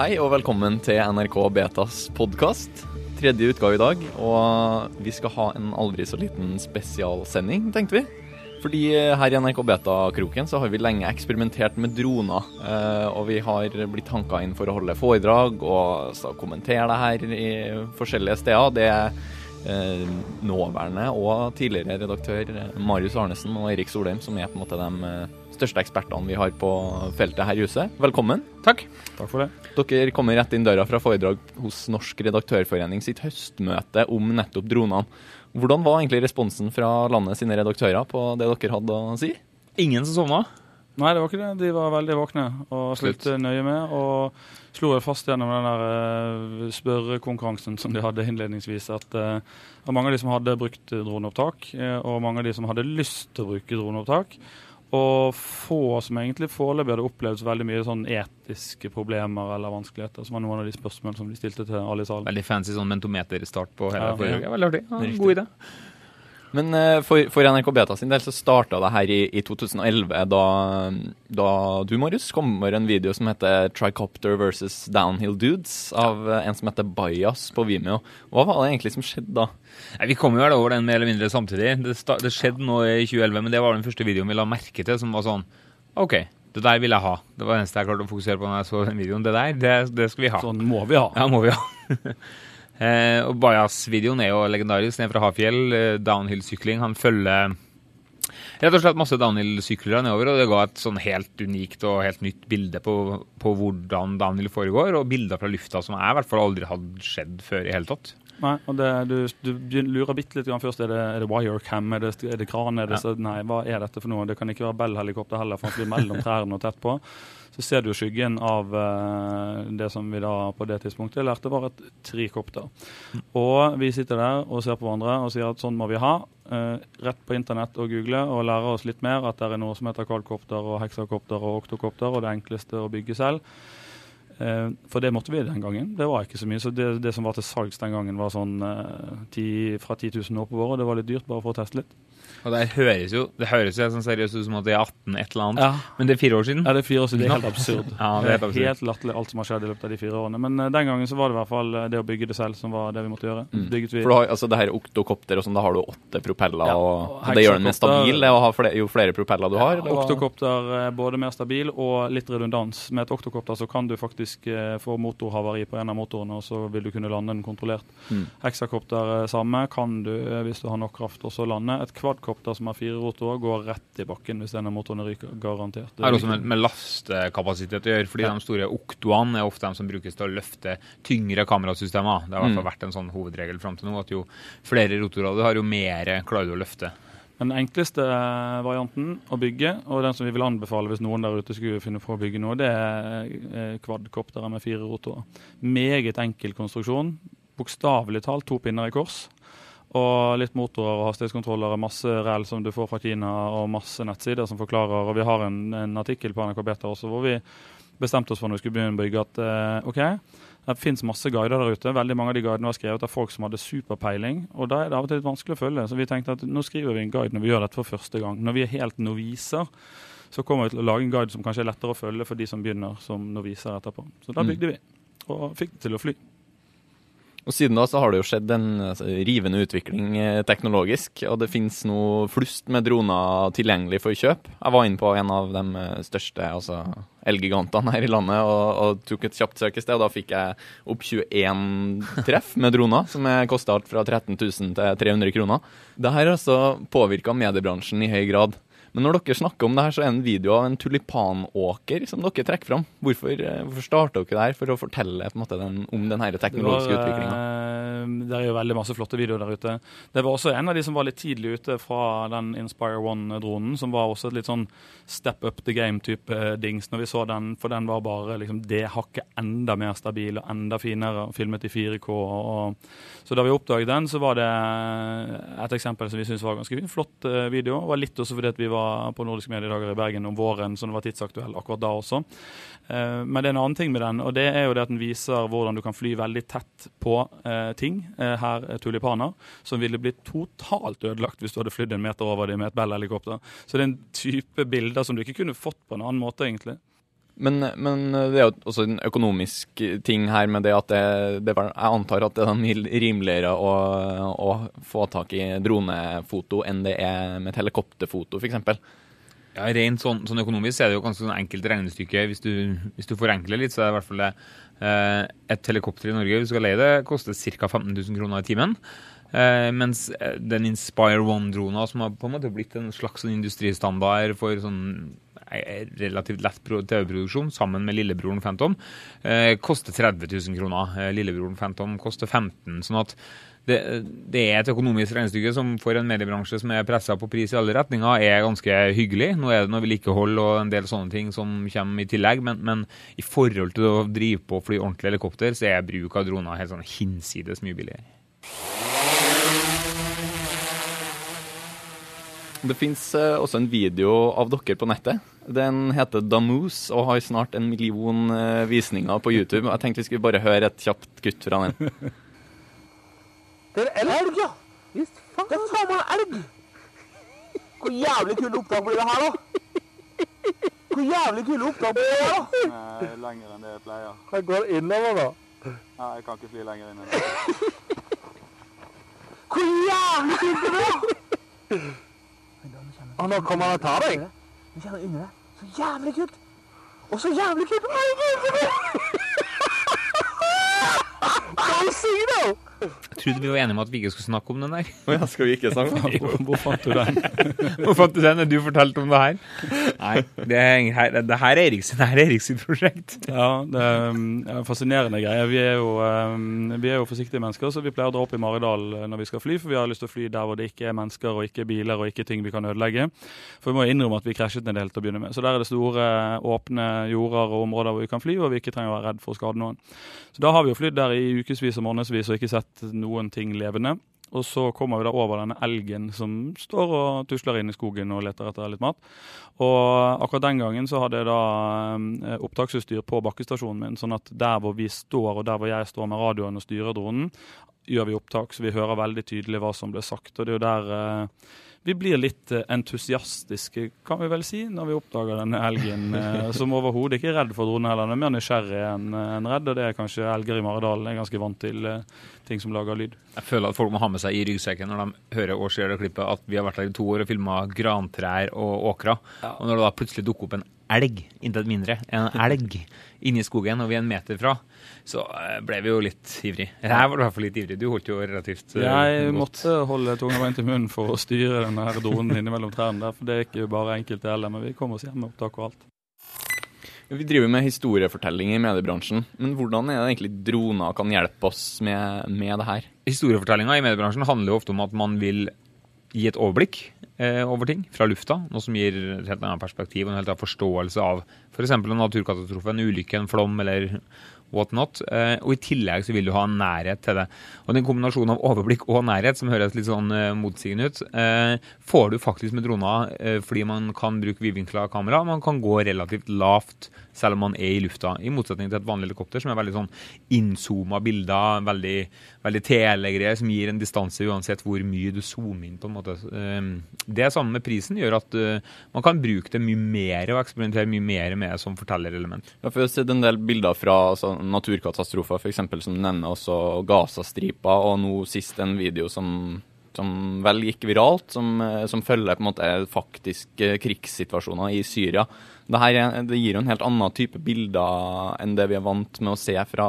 Hei og velkommen til NRK Betas podkast. Tredje utgave i dag, og vi skal ha en aldri så liten spesialsending, tenkte vi. Fordi her i NRK Beta-kroken så har vi lenge eksperimentert med droner. eh, Og vi har blitt hanka inn for å holde foredrag og kommentere det her i forskjellige steder. Det er eh, nåværende og tidligere redaktør eh, Marius Arnesen og Erik Solheim som er på en måte de eh, største ekspertene vi har på feltet her i huset. Velkommen. Takk. Takk for det. Dere kommer rett inn døra fra foredrag hos Norsk redaktørforening sitt høstmøte om nettopp dronene. Hvordan var egentlig responsen fra landet sine redaktører på det dere hadde å si? Ingen som sovna? Nei, det var ikke det. De var veldig våkne og fulgte nøye med. Og slo fast gjennom den der eh, spørrekonkurransen som de hadde innledningsvis, at var mange av de som hadde brukt droneopptak, eh, og mange av de som hadde lyst til å bruke droneopptak, og få som egentlig foreløpig hadde opplevd så veldig mye sånn etiske problemer eller vanskeligheter, som var noen av de spørsmålene som de stilte til alle i salen. Veldig fancy sånn mentometerstart på hele Ja, foredraget. ja. Ja, god idé. Men eh, for, for NRK Beta sin del så starta det her i, i 2011, da, da du, Marius, kom over en video som heter 'Tricopter versus Downhill Dudes' av eh, en som heter Bajas på Vimeo. Hva var det egentlig som skjedde da? Nei, vi kom jo vel over den mer eller mindre samtidig. Det, sta det skjedde nå i 2011, men det var den første videoen vi la merke til som var sånn OK, det der vil jeg ha. Det var det eneste jeg klarte å fokusere på når jeg så den videoen. Det der, det, det skal vi ha. Sånn må vi ha. Ja, må vi ha. eh, og Bajas-videoen er jo legendarisk. Den er fra Hafjell. Eh, Downhill-sykling. Han følger rett og slett masse downhill-syklere nedover, og det ga et sånn helt unikt og helt nytt bilde på, på hvordan downhill foregår, og bilder fra lufta som jeg i hvert fall aldri hadde skjedd før i hele tatt. Nei, og det, du, du lurer bitte litt grann først. Er det, er det wirecam? Er det, er det kran? Er det, så, nei, hva er dette for noe? Det kan ikke være Bell-helikopter heller, for han flyr mellom trærne og tett på. Så ser du skyggen av uh, det som vi da på det tidspunktet lærte var et trikopter. Og vi sitter der og ser på hverandre og sier at sånn må vi ha. Uh, rett på internett og google og lære oss litt mer at det er noe som heter kvalkopter og heksakopter og oktokopter, og det enkleste å bygge selv. Eh, For det måtte vi den gangen. Det var ikke så mye. Så det, det som var til salgs den gangen, var sånn eh, ti- fra 10 000 oppover, og det var litt dyrt bare for å teste litt. Og det høres jo det høres jo sånn seriøst ut som at det er 18 et eller annet, Ja. men det er fire år siden. Ja, det er fire år siden. Det er helt absurd. Ja, det er helt absurd. helt latterlig alt som har skjedd i løpet av de fire årene. Men uh, den gangen så var det i hvert fall eh, det å bygge det selv som var det vi måtte gjøre. Mm. Bygget vi For du har, altså det her oktokopter og sånn, da har du åtte propeller, Ja, og, og og det gjør den mer stabil det å ha flere, jo flere propeller du har? Ja. Oktokopter er både mer stabil og litt redundans. Med et oktokopter så kan du faktisk uh, få motorhavari på en av motorene, og så vil du kunne lande den kontrollert. Mm. Hexakopter eh, samme kan du eh, hvis du har nok kraft også lande. Et kvadkopter som har fire rotorer, går rett i bakken hvis denne motoren ryker. Garantert. Det er også med, med lastekapasitet å gjøre, fordi Ja. de store oktoene er ofte de som brukes til å løfte tyngre kamerasystemer. Det har i hvert Mm. fall vært en sånn hovedregel fram til nå, at jo flere rotorer du har, jo mer klarer du å løfte. Den enkleste eh, varianten å bygge, og den som vi vil anbefale hvis noen der ute skulle finne på å bygge noe, det er eh, kvadkoptere med fire rotorer. Meget enkel konstruksjon. Bokstavelig talt to pinner i kors. Og litt motorer og hastighetskontroller og masse rel som du får fra Kina, og masse nettsider som forklarer. Og vi har en, en artikkel på NRK Beta også hvor vi bestemte oss for når vi skulle begynne å bygge at eh, OK, det fins masse guider der ute. Veldig mange av de guidene var skrevet av folk som hadde superpeiling. Og da er det av og til litt vanskelig å følge. Så vi tenkte at nå skriver vi en guide når vi gjør dette for første gang. Når vi er helt noviser, så kommer vi til å lage en guide som kanskje er lettere å følge for de som begynner som noviser etterpå. Så da Mm. bygde vi, og fikk det til å fly. Og siden da så har det jo skjedd en altså, rivende utvikling eh, teknologisk, og det finnes nå flust med droner tilgjengelig for kjøp. Jeg var inne på en av de eh, største altså, elgigantene her i landet og, og tok et kjapt søk i sted, og da fikk jeg opp 21 treff med droner, som kosta alt fra 13 000 til 300 kroner. Det her har altså påvirka mediebransjen i høy grad. Men når dere snakker om det her, så er det en video av en tulipanåker som dere trekker fram. Hvorfor, eh, hvorfor starta dere der for å fortelle på en måte, den, om den her teknologiske utviklinga? eh, Det er jo veldig masse flotte videoer der ute. Det var også en av de som var litt tidlig ute fra den Inspire One-dronen, som var også et litt sånn step up the game-type dings når vi så den, for den var bare liksom det hakket enda mer stabil og enda finere, og filmet i 4K. Og, så da vi oppdaget den, så var det et eksempel som vi syntes var ganske. Flott eh, video. Det var litt også fordi at vi var på Nordiske mediedager i Bergen om våren, så den var tidsaktuell akkurat da også. Eh, Men det er en annen ting med den, og det er jo det at den viser hvordan du kan fly veldig tett på eh, ting. Eh, her er tulipaner, som ville blitt totalt ødelagt hvis du hadde flydd en meter over dem med et Bell-helikopter. Så det er en type bilder som du ikke kunne fått på en annen måte, egentlig. Men, men, det er jo også en økonomisk ting her med det at det, det Jeg antar at det er rimeligere å, å få tak i dronefoto enn det er med et helikopterfoto, f.eks. Ja, Rent sånn, sånn, økonomisk er det jo ganske sånn enkelt regnestykke. Hvis du, hvis du forenkler litt, så er det i hvert fall det. Eh, et helikopter i Norge hvis du skal leie det, koster ca. 15 000 kroner i timen. Eh, mens eh, den Inspire One-drona, som har på en måte blitt en slags sånn industristandard for sånn relativt lett TV-produksjon, sammen med lillebroren Phantom, eh, koster 30 000 kroner. Eh, lillebroren Phantom koster 15 sånn at det, det, er et økonomisk regnestykke som for en mediebransje som er pressa på pris i alle retninger, er ganske hyggelig. Nå er det noe vedlikehold og en del sånne ting som kommer i tillegg, men, men, i forhold til å drive på og fly ordentlig helikopter, så er bruk av droner helt sånn hinsides mye billigere. Det fins uh, også en video av dere på nettet. Den heter Damoose og har snart en million uh, visninger på YouTube. Jeg tenkte vi skulle bare høre et kjapt kutt fra den. Det er elg? elg ja. Visst faen. Det er faen meg elg! Hvor jævlig kule opptak blir det her, da? Hvor jævlig kule opptak blir det her, da? Nei, lenger enn det jeg pleier. Jeg går innover, da. Nei, jeg kan ikke fly lenger inn enn det. Hvor jævlig kult det blir! Og nå kommer han og tar deg? Nå kjenner deg. Så jævlig kult! Og så jævlig kult! Go see, though! Jeg trodde vi var enige om at vi ikke skulle snakke om den der. Oh, ja, skal vi ikke snakke om den? Hvor fant du den? Hvor fant du den? Du fortalte om det her. Nei, det, er, det her er Eriks, det her er Eriks prosjekt. Ja, det er en fascinerende greie. Vi er, jo, vi er jo forsiktige mennesker, så vi pleier å dra opp i Maridal eh, når vi skal fly, for vi har lyst til å fly der hvor det ikke er mennesker og ikke biler og ikke ting vi kan ødelegge. For vi må innrømme at vi krasjet en del til å begynne med. Så der er det store, åpne jorder og områder hvor vi kan fly, og vi ikke trenger å være redd for å skade noen. Så da har vi jo flydd der i ukevis og månedsvis og ikke sett noen ting levende. Og så kommer vi da over denne elgen som står og tusler inn i skogen og leter etter litt mat. Og akkurat den gangen så hadde jeg da eh, opptaksutstyr på bakkestasjonen min, sånn at der hvor vi står og der hvor jeg står med radioen og styrer dronen, gjør vi opptak, så vi hører veldig tydelig hva som ble sagt. Og det er jo der eh, vi blir litt eh, entusiastiske, kan vi vel si, når vi oppdager denne elgen. Eh, som overhodet ikke er redd for drone heller. Den er mer nysgjerrig enn en redd, og det er kanskje elger i Maridalen er ganske vant til eh, ting som lager lyd. Jeg føler at folk må ha med seg i ryggsekken når de hører og ser det klippet at vi har vært der i to år og filma grantrær og åkra. Ja. Og når det da plutselig dukker opp en elg, intet mindre, en elg inni skogen, og vi er en meter fra, så eh, ble vi jo litt ivrig. Jeg var i hvert fall litt ivrig. Du holdt jo relativt uh, Jeg godt. måtte holde tunga beint i munnen for å styre denne her dronen innimellom trærne der, for det er ikke bare enkelt det heller, men vi kom oss hjem med opptak og alt. Vi driver med historiefortelling i mediebransjen, men hvordan er det egentlig droner kan hjelpe oss med, med det her? Historiefortellinga i mediebransjen handler jo ofte om at man vil gi et overblikk eh, over ting fra lufta. Noe som gir et helt annet perspektiv og en helt annen forståelse av f.eks. en naturkatastrofe, en ulykke, en flom eller whatnot. Eh, og i tillegg så vil du ha en nærhet til det. Og den kombinasjonen av overblikk og nærhet, som høres litt sånn eh, motsigende ut, eh, får du faktisk med droner eh, fordi man kan bruke vidvinkla kamera. Man kan gå relativt lavt selv om man er i lufta, i motsetning til et vanlig helikopter som er veldig sånn innzooma bilder, veldig, veldig telegreier som gir en distanse uansett hvor mye du zoomer inn. på en måte. Eh, det sammen med prisen gjør at uh, man kan bruke det mye mer og eksperimentere mye mer med som fortellerelement. Ja, for jeg har sett en del bilder fra altså, naturkatastrofer, f.eks. som du nevner også Gazastripa, og nå sist en video som, som vel gikk viralt, som, eh, som følger på en måte faktiske krigssituasjoner i Syria det, her, det gir jo en helt annen type bilder enn det vi er vant med å se fra,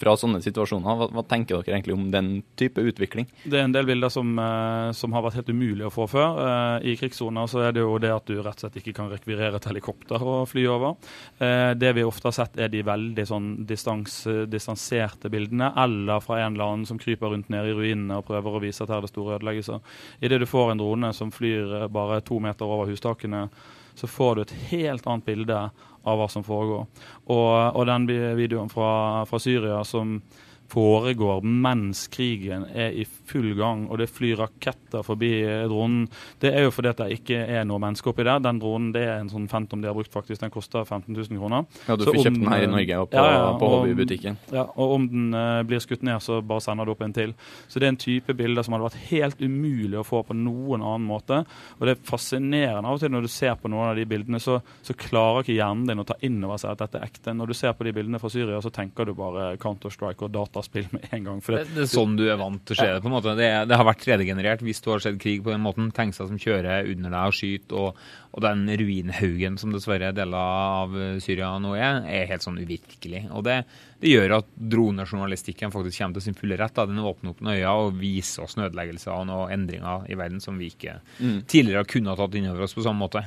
fra sånne situasjoner. Hva, hva, tenker dere egentlig om den type utvikling? Det er en del bilder som, eh, som har vært helt umulig å få før. Eh, I krigssoner så er det jo det at du rett og slett ikke kan rekvirere et helikopter og fly over. Eh, det vi ofte har sett er de veldig sånn distans, distanserte bildene, eller fra en eller annen som kryper rundt nede i ruinene og prøver å vise at her er det store ødeleggelser. Idet du får en drone som flyr bare to meter over hustakene, så får du et helt annet bilde av hva som foregår. Og, og den videoen fra, fra, Syria som foregår mens krigen er i full gang, og det flyr raketter forbi dronen. Det er jo fordi at det ikke er noe menneske oppi der. Den dronen det er en sånn Phantom de har brukt, faktisk. Den koster 15 000 kroner. Ja, du Så får kjøpt den her i Norge og på, Ja, ja, på hobbybutikken. Ja, og om den uh, blir skutt ned, så bare sender du opp en til. Så det er en type bilder som hadde vært helt umulig å få på noen annen måte. Og det er fascinerende av og til når du ser på noen av de bildene, så, så klarer ikke hjernen din å ta inn over seg at dette er ekte. Når du ser på de bildene fra Syria, så tenker du bare Counter-Strike og dataspill med en gang. Det, er sånn du er vant til å se det. på en måte. Det, er- det har vært 3D-generert hvis du har sett krig på den måten. Tenk seg som kjører under deg og skyter, og, og den ruinhaugen som dessverre deler av Syria nå er, er helt sånn uvirkelig. Og det, det gjør at dronejournalistikken faktisk kommer til sin fulle rett. Da. Den åpner opp øya og viser oss nødeleggelser og endringer i verden som vi ikke tidligere kunne ha tatt inn over oss på samme måte.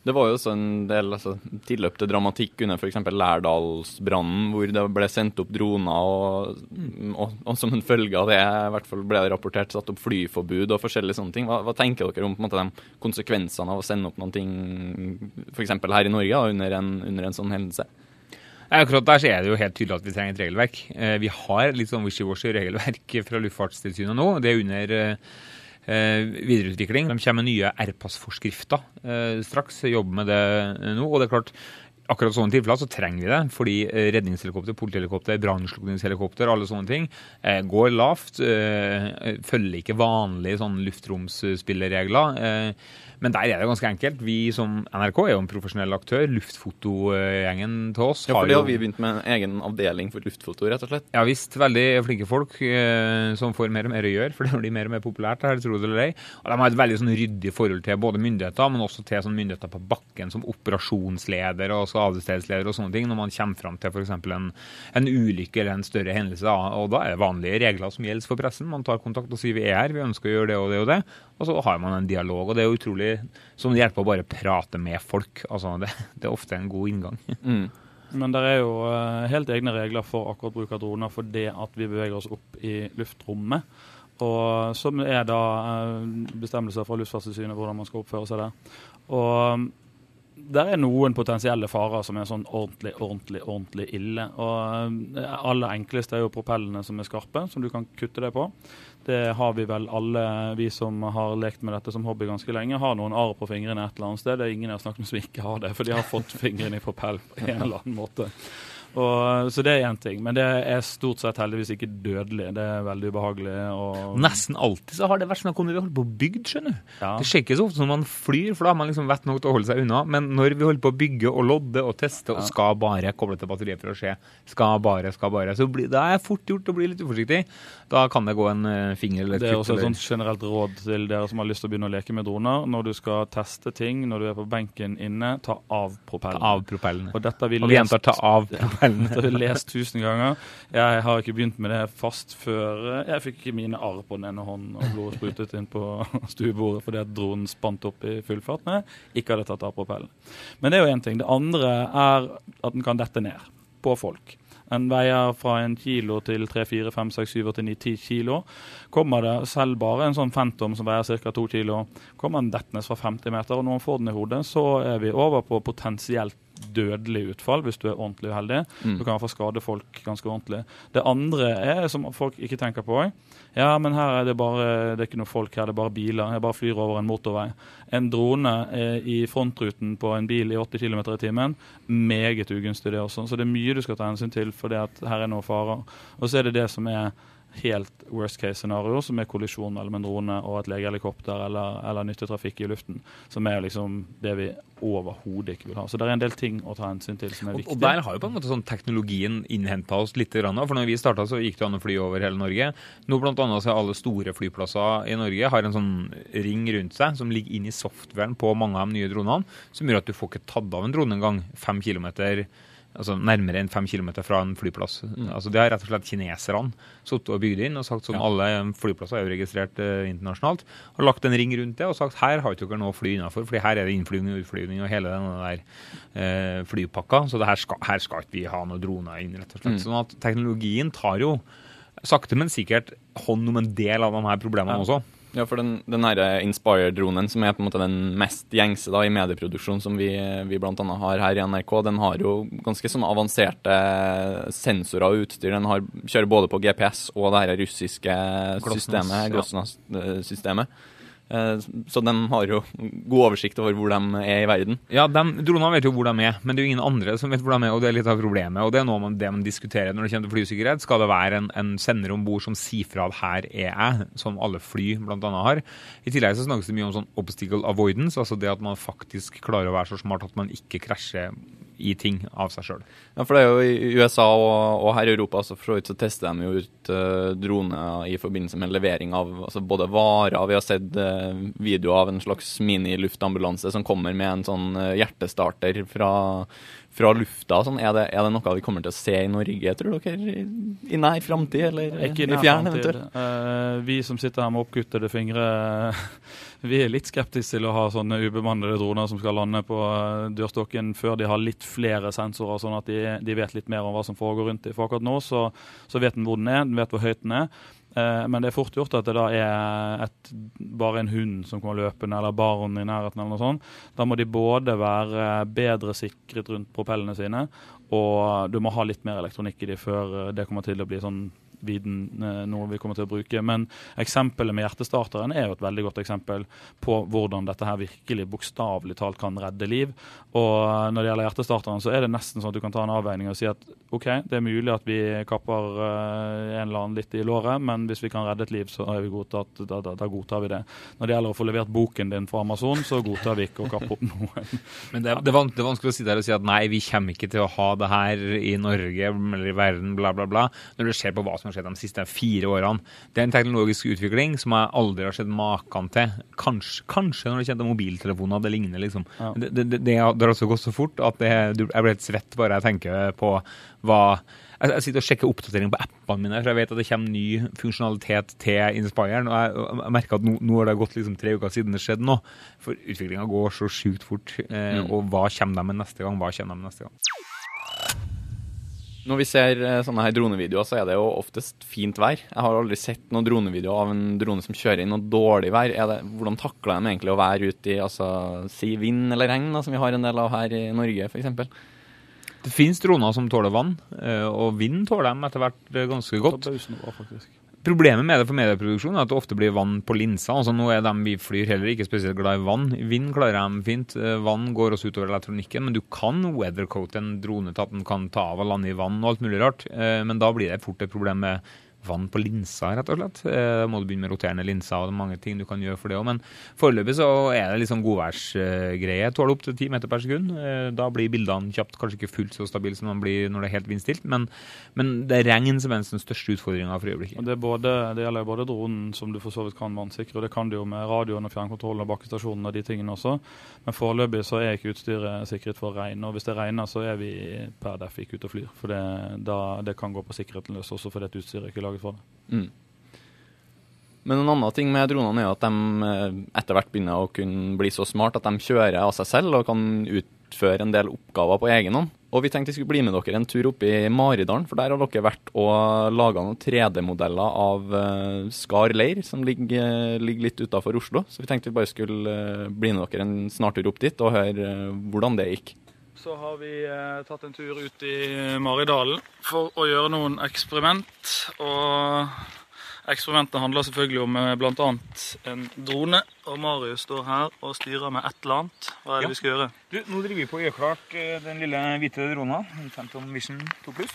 Det var jo også en del altså, tilløp til dramatikk under f.eks. Lærdalsbrannen, hvor det ble sendt opp droner, og, og, og som en følge av det i hvert fall ble det rapportert satt opp flyforbud og forskjellige sånne ting. Hva, hva tenker dere om måte, de konsekvensene av å sende opp noen ting f.eks. her i Norge da, under, en, under en sånn hendelse? Akkurat der så er det jo helt tydelig at vi trenger et regelverk. Eh, Vi har litt sånn wishy-washy regelverk fra Luftfartstilsynet nå. Det er under eh, videreutvikling. De kommer med nye R-passforskrifter eh, straks. Jobber med det eh, nå. Og det er klart, akkurat sånne tilfeller så trenger vi det. Fordi eh, redningshelikopter, politihelikopter, brannslukningshelikopter, alle sånne ting eh, går lavt. Eh, følger ikke vanlige sånn luftromsspilleregler. Men der er det ganske enkelt. Vi som NRK er jo en profesjonell aktør. Luftfotogjengen til oss har jo Ja, for det har vi begynt med en egen avdeling for luftfoto, rett og slett. ja visst, veldig flinke folk som får mer og mer å gjøre, for det blir mer og mer populært her, tro det eller ei. Og de har et veldig sånn ryddig forhold til både myndigheter, men også til sånn myndigheter på bakken, som operasjonsleder og skadestedsleder og sånne ting, når man kommer fram til f.eks. En, en ulykke eller en større hendelse. Da. Og da er det vanlige regler som gjelder for pressen. Man tar kontakt og sier vi er her, vi ønsker å gjøre det og det og det. Og så har man en dialog. Og det er jo utrolig som det hjelper å bare prate med folk. Altså, det, det er ofte en god inngang. Mm. Men det er jo eh, helt egne regler for akkurat bruk av droner for det at vi beveger oss opp i luftrommet. Og som er da eh, bestemmelser fra Luftfartstilsynet hvordan man skal oppføre seg der. Og der er noen potensielle farer som er sånn ordentlig, ordentlig, ordentlig ille. Og det aller enkleste er jo propellene som er skarpe, som du kan kutte det på. Det har vi vel alle, vi som har lekt med dette som hobby ganske lenge, har noen arr på fingrene et eller annet sted. Det er ingen jeg har snakket med som ikke har det, for de har fått fingrene i propell på en eller annen måte. Og, så det er én ting. Men det er stort sett heldigvis ikke dødelig. Det er veldig ubehagelig. Og, Nesten alltid så har det vært sånn at når vi holder på å bygge, skjønner du. Ja. Det skjer ikke så ofte når man flyr, for da har man liksom vett nok til å holde seg unna. Men når vi holder på å bygge og lodde og teste og skal bare koble til batteriet for å se, skal bare, skal bare, så bli, det er fort gjort å bli litt uforsiktig. Da kan det gå en eh, finger eller et Det er kutt. også et sånt generelt råd til dere som har lyst til å begynne å leke med droner. Når du skal teste ting, når du er på benken inne, ta av propellen. av propellene. Og dette har vi Og vi gjentar ta av propellene. dette har vi lest tusen ganger. Jeg har ikke begynt med det fast før jeg fikk mine arr på den ene hånden og blodet sprutet inn på stuebordet fordi at dronen spant opp i full fart når jeg ikke hadde tatt av propellen. Men det er jo én ting. Det andre er at den kan dette ned på folk. Den veier fra en kilo til 3, 4, 5, 6, 7, 8, 9, 10 kilo. Kommer det selv bare en sånn Phantom som veier ca. 2 kilo, kommer den dettende fra 50 meter, og når man får den i hodet, så er vi over på potensielt dødelig utfall hvis du er ordentlig uheldig. Mm. Du kan i hvert fall skade folk ganske ordentlig. Det andre er, som folk ikke tenker på Ja, men her er det bare Det er ikke noe folk her, det er bare biler. Jeg bare flyr over en motorvei. En drone eh, i frontruten på en bil i 80 km i timen, meget ugunstig det også. Så det er mye du skal ta hensyn til, for det at her er noen farer. Og så er det det som er helt worst case scenario, som er kollisjon mellom en drone og et legehelikopter eller, eller nyttetrafikk i luften, som er liksom det vi overhodet ikke vil ha. Så det er en del ting å ta hensyn til som er viktig. og der har jo på en måte sånn teknologien innhenta oss litt. For når vi starta, så gikk det an å fly over hele Norge. Nå annet så alle store flyplasser i Norge har en sånn ring rundt seg som ligger inn i softwaren på mange av de nye dronene, som gjør at du får ikke tatt av en drone engang fem kilometer Altså nærmere enn fem kilometer fra en flyplass. Altså Det har rett og slett kineserne sittet og bygd inn og sagt sånn alle flyplasser er jo registrert eh, internasjonalt. Har lagt en ring rundt det og sagt her har ikke dere noe fly innafor, fordi her er det innflyvning og utflyvning og hele den der eh, flypakka. Så det her, skal, her skal ikke vi ha noen droner inn, rett og slett. Sånn at teknologien tar jo sakte, men sikkert hånd om en del av de her problemene Ja. også. Ja, for den, den Inspire-dronen, som er på en måte den mest gjengse da, i medieproduksjon som vi, vi bl.a. har her i NRK, den har jo ganske sånn avanserte sensorer og utstyr. Den har, kjører både på GPS og det her russiske systemet, ja. Eh, Så den har jo god oversikt over hvor de er i verden. Ja, de, Dronene vet jo hvor de er, men det er jo ingen andre som vet hvor de er. og Det er litt av problemet. og Det er noe man, det man diskuterer når det kommer til flysikkerhet. Skal det være en, en sender om bord som sier fra at her er jeg, som alle fly bl.a. har. I tillegg så snakkes det mye om sånn obstacle avoidance, altså det at man faktisk klarer å være så smart at man ikke krasjer i ting av seg sjøl. Ja, for det er jo i USA og, og her i Europa så for så vidt så tester de jo ut uh, droner i forbindelse med levering av altså både varer. Vi har sett uh, videoer av en slags mini-luftambulanse som kommer med en sånn eh, hjertestarter fra, fra lufta. Sånn, er, det, er det noe vi kommer til å se i Norge, tror dere? I, i nær framtid, eller Ikke i i nær fjern eventuelt? Uh, vi som sitter her med oppkuttede fingre, vi er litt skeptiske til å ha sånne ubemannede droner som skal lande på eh, dørstokken før de har litt flere sensorer, sånn at de, de vet litt mer om hva som foregår rundt dem. For akkurat nå så, så vet en hvor den er, den vet hvor høyt den er. Eh, men det er fort gjort at det da er et, bare en hund som kommer løpende, eller barn i nærheten, eller noe sånt. Da må de både være bedre sikret rundt propellene sine, og du må ha litt mer elektronikk i de før eh, det kommer til å bli sånn viden eh, noe vi kommer til å bruke. Men eksempelet med hjertestarteren er jo et veldig godt eksempel på hvordan dette her virkelig bokstavelig talt kan redde liv. Og når det gjelder hjertestarteren, så er det nesten sånn at du kan ta en avveining og si at OK, det er mulig at vi kapper eh, en eller annen litt i låret, men hvis vi kan redde et liv, så er vi godtatt, da, da, da godtar vi det. Når det gjelder å få levert boken din fra Amazon, så godtar vi ikke å kappe opp noen. Men det, det, er vanskelig å sitte der og si at nei, vi kommer ikke til å ha det her i Norge eller i verden, bla, bla, bla, når du ser på hva som har skjedd de siste fire årene. Det er en teknologisk utvikling som jeg aldri har sett maken til. Kanskje, kanskje når det kommer til mobiltelefoner det ligner, liksom. Ja. Det, det, det, det har altså også gått så fort at det, jeg blir helt svett bare jeg tenker på hva jeg, sitter og sjekker oppdatering på appene mine, for jeg vet at det kommer ny funksjonalitet til Inspiren. Og jeg, merker at nå, nå har det gått liksom tre uker siden det skjedde nå. For utviklinga går så sjukt fort. Eh, Og hva kommer de med neste gang? Hva kommer de med neste gang? Når vi ser eh, sånne her dronevideoer, så er det jo oftest fint vær. Jeg har aldri sett noen dronevideo av en drone som kjører i noe dårlig vær. Er det, hvordan takler de egentlig å være ute i altså, si vind eller regn, da, som vi har en del av her i Norge f.eks.? Det finnes droner som tåler vann, eh, og vind tåler dem etter hvert eh, ganske godt. Forbausende bra, faktisk. Problemet med det for medieproduksjon er at det ofte blir vann på linsa. Altså Nå er de vi flyr heller ikke spesielt glad i vann. Vind klarer de fint. Eh, Vann går også utover elektronikken, men du kan weathercoate en drone til at den kan ta av og lande i vann og alt mulig rart. Eh, Men da blir det fort et problem med vann på linsa, rett og slett. Eh, Da må du begynne med roterende linser, og det er mange ting du kan gjøre for det òg. Men foreløpig så er det litt sånn godværsgreie. Tåler opp til 10 meter per sekund. Eh, Da blir bildene kjapt kanskje ikke fullt så stabile som de blir når det er helt vindstilt, men, men det er regn som er den største utfordringa for øyeblikket. Og det, både, det gjelder både dronen, som du for så vidt kan vannsikre, og det kan du jo med radioen og fjernkontrollen og bakkestasjonen og de tingene også. Men foreløpig så er ikke utstyret sikret for regn. Og hvis det regner, så er vi per def ikke ute og flyr. For det, da, det kan gå på sikkerheten løs også fordi utstyret ikke er laget for det. Mm. Men en annen ting med dronene er at de eh, etter hvert begynner å kunne bli så smart at de kjører av seg selv og kan utføre en del oppgaver på egen hånd. Og vi tenkte vi skulle bli med dere en tur opp i Maridalen, for der har dere vært og laga noen 3D-modeller av uh, Skar leir, som ligger, eh, ligger litt utafor Oslo. Så vi tenkte vi bare skulle eh, bli med dere en snartur opp dit og høre eh, hvordan det gikk. Så har vi eh, tatt en tur ut i Maridalen for å gjøre noen eksperiment. Og eksperimentene handler selvfølgelig om eh, bl.a. en drone. Og Marius står her og styrer med et eller annet. Hva er det Ja. vi skal gjøre? Du, nå driver vi på å gjøre klart eh, den lille hvite drona, Phantom Vision 2 Plus,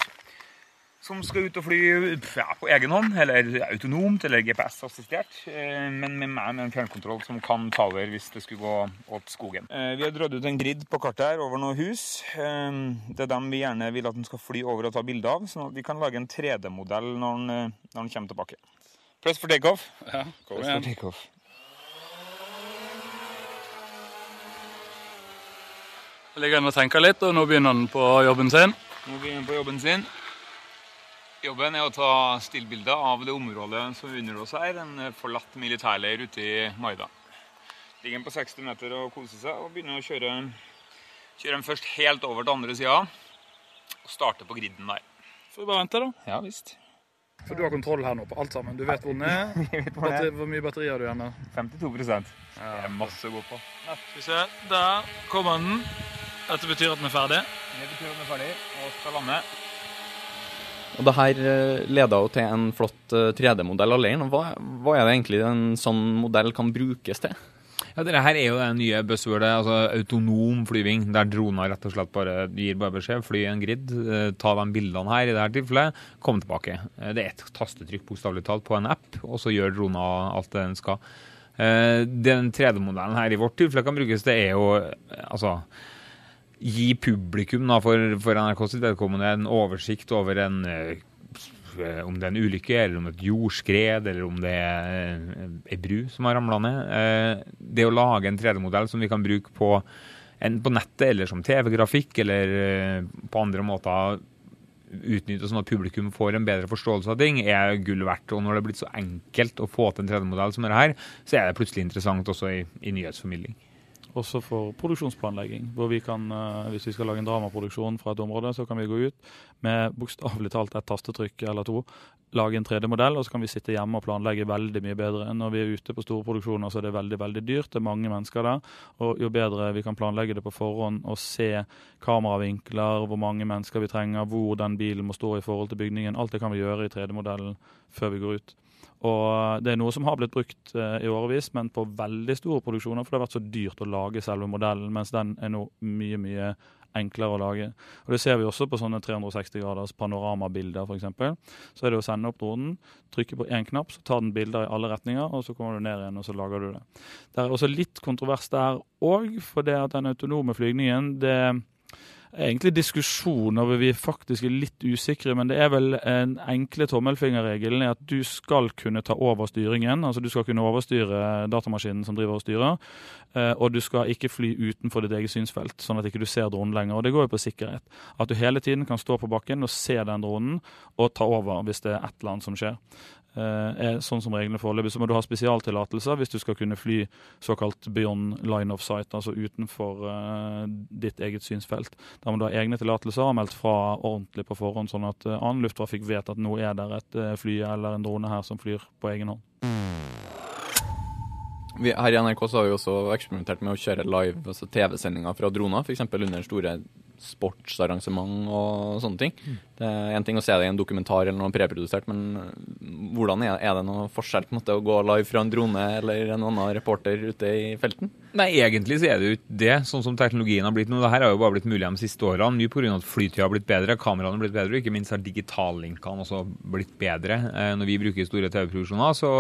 som skal ut og fly ja, på egen hånd, eller autonomt, eller GPS-assistert, eh, men med meg med en fjernkontroll som kan ta over hvis det skulle gå åt skogen. Eh, Vi har dratt ut en grid på kartet her over noen hus. Eh, Det er dem vi gjerne vil at den skal fly over og ta bilde av, sånn at vi kan lage en 3D-modell når den, når den kommer tilbake. Press for takeoff. Ja, kom Press for jeg Ligger inne og tenker litt, og nå begynner han på jobben sin. Nå begynner han på jobben sin. Jobben er å ta stillbilder av det området som er under oss her, en forlatt militærleir ute i Maida. Ligger den på 60 meter og koser seg, og begynner å kjøre, kjøre den først helt over til andre sida. Og starte på griden der. Får vi bare vente, da. Ja visst. Så du har kontroll her nå på alt sammen. Du vet hvor den er. Batteri, hvor mye batteri har du igjen? da? 52 Det er masse å gå på. Skal vi se. Der kommer den. Dette betyr at den er ferdig. Det betyr at den er ferdig og skal lande. Og det her eh, leder jo til en flott eh, 3D-modell av leiren. Hva, hva er det egentlig en sånn modell kan brukes til? Ja, Dette her er jo det nye buzzwordet, altså autonom flyving, der droner rett og slett bare gir bare beskjed. Fly en grid, eh, ta de bildene her i dette tilfellet, kom tilbake. Eh, Det er et tastetrykk bokstavelig talt på en app, og så gjør drona alt det den skal. Eh, Den 3D-modellen her i vårt tilfelle kan brukes til, er jo eh, altså gi publikum da, for, for NRK sitt vedkommende en oversikt over en eh, om det er en ulykke, eller om et jordskred, eller om det er eh, ei bru som har ramla ned. Eh, Det å lage en 3D-modell som vi kan bruke på, på nettet, eller som TV-grafikk, eller på andre måter utnytte sånn at publikum får en bedre forståelse av ting, er gull verdt. Og når det er blitt så enkelt å få til en 3D-modell som dette her, så er det plutselig interessant også i, i nyhetsformidling. Også for produksjonsplanlegging. hvor vi kan, eh, Hvis vi skal lage en dramaproduksjon fra et område, så kan vi gå ut med bokstavelig talt et tastetrykk eller to, lage en 3D-modell, og så kan vi sitte hjemme og planlegge veldig mye bedre. Når vi er ute på store produksjoner, så er det veldig veldig dyrt. Det er mange mennesker der. Og jo bedre vi kan planlegge det på forhånd og se kameravinkler, hvor mange mennesker vi trenger, hvor den bilen må stå i forhold til bygningen, alt det kan vi gjøre i 3D-modellen før vi går ut. Og Det er noe som har blitt brukt eh, i årevis, men på veldig store produksjoner, for det har vært så dyrt å lage selve modellen, mens den er nå mye, mye enklere å lage. Og Det ser vi også på sånne 360 graders panoramabilder, f.eks. Så er det å sende opp dronen, trykke på én knapp, så tar den bilder i alle retninger, og så kommer du ned igjen, og så lager du det. Det er også litt kontrovers der òg, for det at den autonome flygningen det egentlig diskusjon over vi faktisk er litt usikre, men det er vel en enkle tommelfingerregelen er at du skal kunne ta over styringen. Altså du skal kunne overstyre datamaskinen som driver og styrer, eh, og du skal ikke fly utenfor ditt eget synsfelt, sånn at ikke du ser dronen lenger. Og det går jo på sikkerhet. At du hele tiden kan stå på bakken og se den dronen og ta over hvis det er et eller annet som skjer. Eh, er sånn som reglene foreløpig. Så må du ha spesialtillatelser hvis du skal kunne fly såkalt beyond line of sight, altså utenfor uh, ditt eget synsfelt. Da må du ha egne tillatelser og meldt fra ordentlig på forhånd, sånn at uh, annen lufttrafikk vet at nå er det et uh, fly eller en drone her som flyr på egen hånd. Vi, her i NRK så har vi også eksperimentert med å kjøre live altså TV-sendinger fra droner, f.eks. under store sportsarrangement og sånne ting. Det er en ting å se det i en dokumentar eller noe preprodusert, men øh, hvordan er, er det noe forskjell på en måte å gå live fra en drone eller en annen reporter ute i felten? Nei, egentlig så er det jo ikke det, sånn som teknologien har blitt nå. Det her har jo bare blitt mulig de siste årene, mye pga. at flytida har blitt bedre, kameraene har blitt bedre, og ikke minst har digitallinkene også blitt bedre. Eh, når vi bruker store TV-produksjoner, så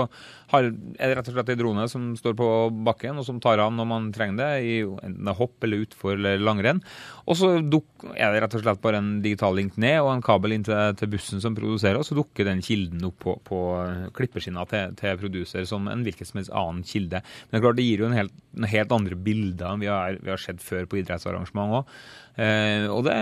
har, er det rett og slett ei drone som står på bakken, og som tar av når man trenger det, i enten hopp eller utfor eller langrenn. Og så duk, er det rett og slett bare en digital link ned og en kabel inn til, til bussen som produserer, og så dukker den kilden opp på, på klippeskinna til, til produser som en hvilken som helst annen kilde. Men det er klart det gir jo en helt, en helt andre bilder enn vi har, vi har sett før på idrettsarrangement òg. Eh, og det,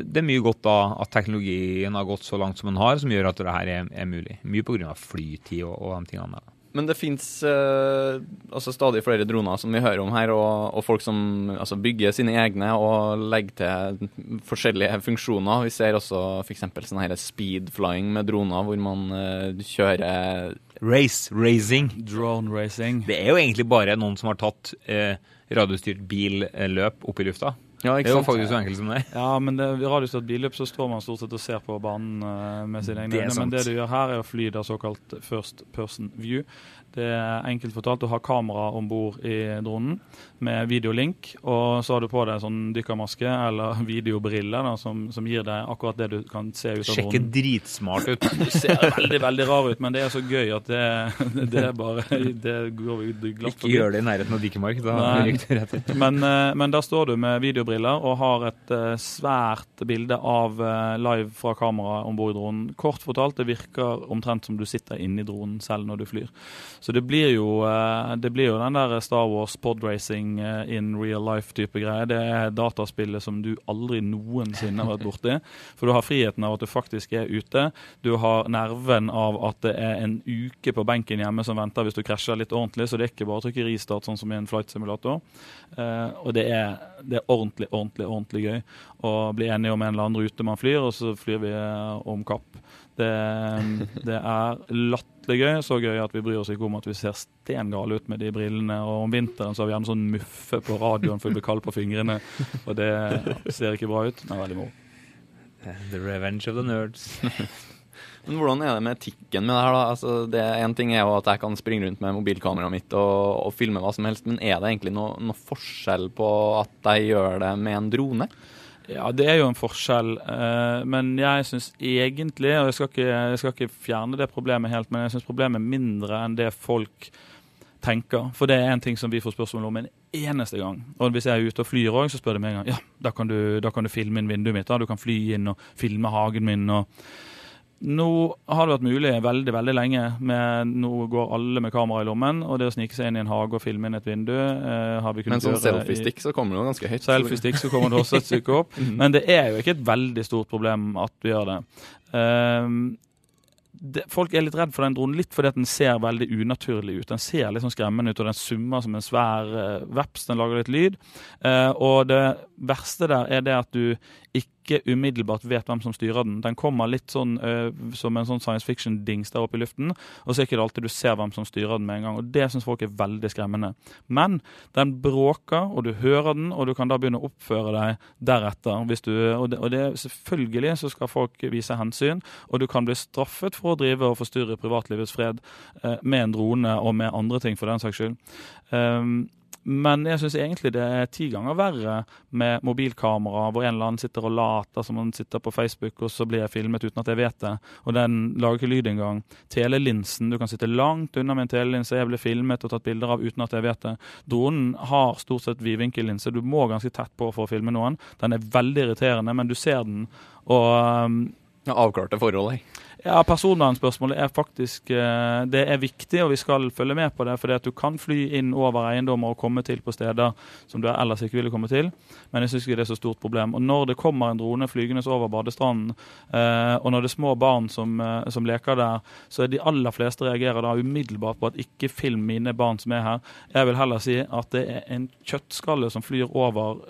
det er mye godt da at teknologien har gått så langt som den har, som gjør at det her er, er mulig. Mye pga. flytid og, og de tingene der. Men det fins eh, altså stadig flere droner som vi hører om her, og, og folk som altså, bygger sine egne og legger til forskjellige funksjoner. Vi ser også f.eks. sånn her speed flying med droner, hvor man eh, kjører Race, racing. Drone racing. Det er jo egentlig bare noen som har tatt eh, radiostyrt billøp opp i lufta. Ja, Det er jo faktisk så enkelt som det. Ja, men det, i radiostyrt billøp så står man stort sett og ser på banen eh, med sine egne øyne. Men det du gjør her, er å fly da såkalt first person view. Det er enkelt fortalt. Du har kamera om bord i dronen med videolink, og så har du på deg sånn dykkermaske eller videobriller da, som, som gir deg akkurat det du kan se ut av Sjekker dronen. dritsmart ut. Du ser veldig veldig rar ut, men det er så gøy at det, det er bare Det går vi glatt Ikke gjør det i nærheten av Dikemark. Da rett ut. Men, eh, men der står du med videobriller og har et eh, svært bilde av eh, live fra kamera om bord i dronen. Kort fortalt, det virker omtrent som du sitter inni dronen selv når du flyr. Så det blir jo, eh, det blir jo den der Star Wars podracing eh, in real life-type greie. Det er dataspillet som du aldri noensinne har vært borti. For du har friheten av at du faktisk er ute. Du har nerven av at det er en uke på benken hjemme som venter hvis du krasjer litt ordentlig, så det er ikke bare å trykke restart sånn som i en flight simulator. Eh, og det er, det er ordentlig, ordentlig, ordentlig gøy å bli enige om en eller annen rute man flyr, og så flyr vi om kapp. Det, det er latterlig gøy. Så gøy at vi bryr oss ikke om at vi ser stengale ut med de brillene. Og om vinteren så har vi gjerne sånn muffe på radioen for vi blir kalde på fingrene. Og det ser ikke bra ut, men er veldig moro. The revenge of the nerds. Men hvordan er det med etikken med det her, da? Altså, det En ting er jo at jeg kan springe rundt med mobilkameraet mitt og, og filme hva som helst, men er det egentlig noe, noe forskjell på at jeg gjør det med en drone? Ja, det er jo en forskjell, eh, men jeg syns egentlig, og jeg skal, ikke, jeg skal ikke fjerne det problemet helt, men jeg syns problemet er mindre enn det folk tenker. For det er en ting som vi får spørsmål om en eneste gang. Og hvis jeg er ute og flyr òg, så spør de meg en gang ja, da kan, du, da kan du filme inn vinduet mitt. da, Du kan fly inn og filme hagen min. og nå har det vært mulig veldig veldig lenge. Med, nå går alle med kamera i lommen, og det å snike seg inn i en hage og filme inn et vindu eh, har vi kunnet Men sånn selfiestick så kommer det jo ganske høyt. Selfiestick så kommer det også et stykke opp. Men det er jo ikke et veldig stort problem at vi gjør det. Um, det, folk er litt redd for den dronen litt fordi at den ser veldig unaturlig ut. Den ser litt sånn skremmende ut, og den summer som en svær uh, veps. Den lager litt lyd. Uh, og det verste der er det at du ikke umiddelbart vet hvem som styrer den. Den kommer litt sånn uh, som en sånn science fiction-dings der oppe i luften, og så er ikke det alltid du ser hvem som styrer den med en gang. og Det syns folk er veldig skremmende. Men den bråker, og du hører den, og du kan da begynne å oppføre deg deretter. Du, og, det, og det, selvfølgelig så skal folk vise hensyn, og du kan bli straffet for å drive og forstyrre privatlivets fred uh, med en drone og med andre ting, for den saks skyld. Um, men jeg syns egentlig det er ti ganger verre med mobilkamera hvor en eller annen sitter og later som han sitter på Facebook, og så blir jeg filmet uten at jeg vet det. Og den lager ikke lyd engang. Telelinsen, du kan sitte langt unna med en telelinse jeg ble filmet og tatt bilder av uten at jeg vet det. Dronen har stort sett vidvinkellinse. Du må ganske tett på for å filme noen. Den er veldig irriterende, men du ser den. Og um, avklarte forhold her. Ja, Personvernspørsmålet er faktisk eh, det er viktig, og vi skal følge med på det. fordi at du kan fly inn over eiendommer og komme til på steder som du ellers ikke ville komme til. Men jeg syns ikke det er så stort problem. Og når det kommer en drone flygende over badestranden, eh, og når det er små barn som, eh, som leker der, så er de aller fleste reagerer da umiddelbart på at ikke film mine barn som er her. Jeg vil heller si at det er en kjøttskalle som flyr over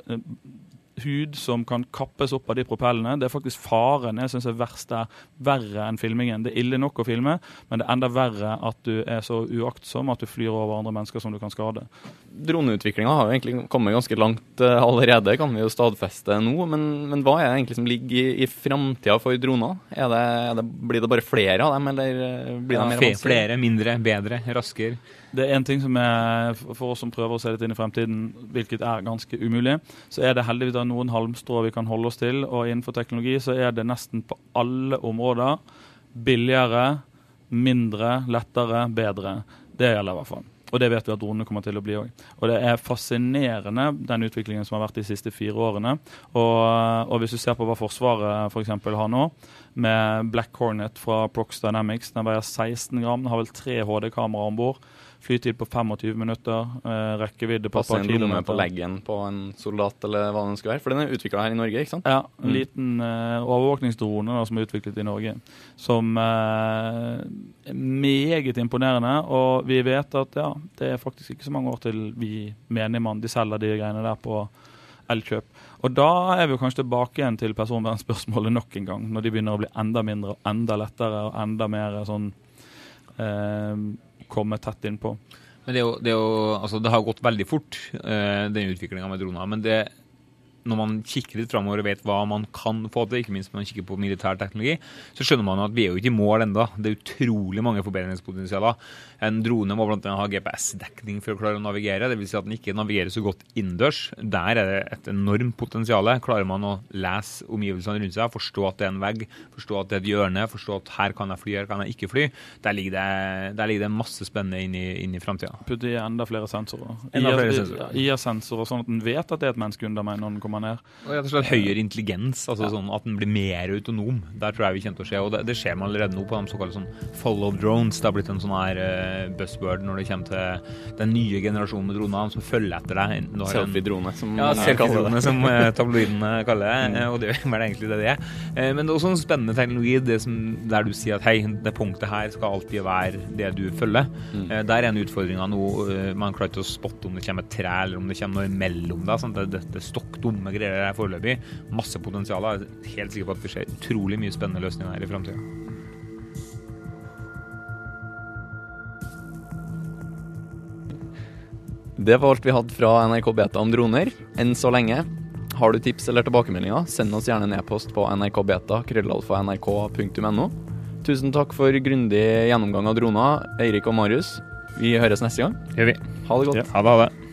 hud som kan kappes opp av de propellene. Det er faktisk faren jeg syns er verst der. Verre enn filmingen. Det er ille nok å filme, men det er enda verre at du er så uaktsom at du flyr over andre mennesker som du kan skade. Droneutviklinga har jo egentlig kommet ganske langt eh, allerede, kan vi jo stadfeste nå. Men, men hva er det egentlig som ligger i, i framtida for droner? Er det, er det, blir det bare flere av dem, eller eh, blir Ja, de mer Fe- Flere, mindre, bedre, raskere. Det er en ting som er, For oss som prøver å se litt inn i fremtiden, hvilket er ganske umulig, så er det heldigvis da noen halmstrå vi kan holde oss til. Og innenfor teknologi så er det nesten på alle områder billigere, mindre, lettere, bedre. Det gjelder i hvert fall. Og det vet vi at dronene kommer til å bli òg. Og det er fascinerende, den utviklingen som har vært de siste fire årene. Og, og hvis du ser på hva Forsvaret f.eks. har nå, med Black Hornet fra Prox Dynamics, den veier 16 gram, den har vel tre HD-kameraer om bord. Flytid på 25 minutter, eh, rekkevidde på et Passe par en lomme på leggen på en soldat, eller hva den skal være. For den er utvikla her i Norge, ikke sant? Ja, en Mm. liten eh, overvåkningsdrone da, som er utviklet i Norge. Som eh, er meget imponerende. Og vi vet at ja, det er faktisk ikke så mange år til vi menigmann de selger de greiene der på Elkjøp. Og da er vi kanskje tilbake igjen til personvernspørsmålet nok en gang. Når de begynner å bli enda mindre og enda lettere og enda mer sånn eh, komme tett innpå. Men det, er jo, det, er jo, altså det har gått veldig fort, eh, den utviklinga med droner. Men det, når man kikker litt framover og vet hva man kan få til, ikke minst når man kikker på militær teknologi, så skjønner man at vi er jo ikke i mål ennå. Det er utrolig mange forbedringspotensialer. En drone må bl.a. ha GPS-dekning for å klare å navigere. Dvs. Si at den ikke navigerer så godt innendørs. Der er det et enormt potensial. Klarer man å lese omgivelsene rundt seg, forstå at det er en vegg, forstå at det er et hjørne, forstå at her kan jeg fly, her kan jeg ikke fly, der ligger det, der ligger det masse spennende inn i, inn i framtida. Putte i enda flere sensorer. Enda flere sensorer. IA-sensorer, sånn at den vet at det er et menneske under meg når den kommer ned. Og slett høyere intelligens, altså sånn at den blir mer autonom. Der tror jeg vi kommer til å se, og det, det skjer man allerede nå på de såkalte sånn follow drones. Det har blitt en sånn her uh, buzzword når det kommer til den nye generasjonen med droner som følger etter deg. Selfie-drone, som Ja, selfie-drone, som eh, tabloidene kaller det. Mm. Og det er vel egentlig det det er. Men det er også en spennende teknologi det som, der du sier at hei, det punktet her skal alltid være det du følger. Mm. Der er en utfordring nå. noe, Man klarer ikke å spotte om det kommer et tre eller om det kommer noe imellom. deg. sånn. det, det, det er stokk dumme greier her foreløpig. Masse potensial. Jeg er helt sikker på at det skjer utrolig mye spennende løsninger her i framtida. Det var alt vi hadde fra NRK Beta om droner enn så lenge. Har du tips eller tilbakemeldinger, send oss gjerne en e-post på nrkbeta.krøllalfa.nrk.no. Tusen takk for grundig gjennomgang av droner, Eirik og Marius. Vi høres neste gang. Gjør vi. Ha det godt. Ja, ha det, ha det.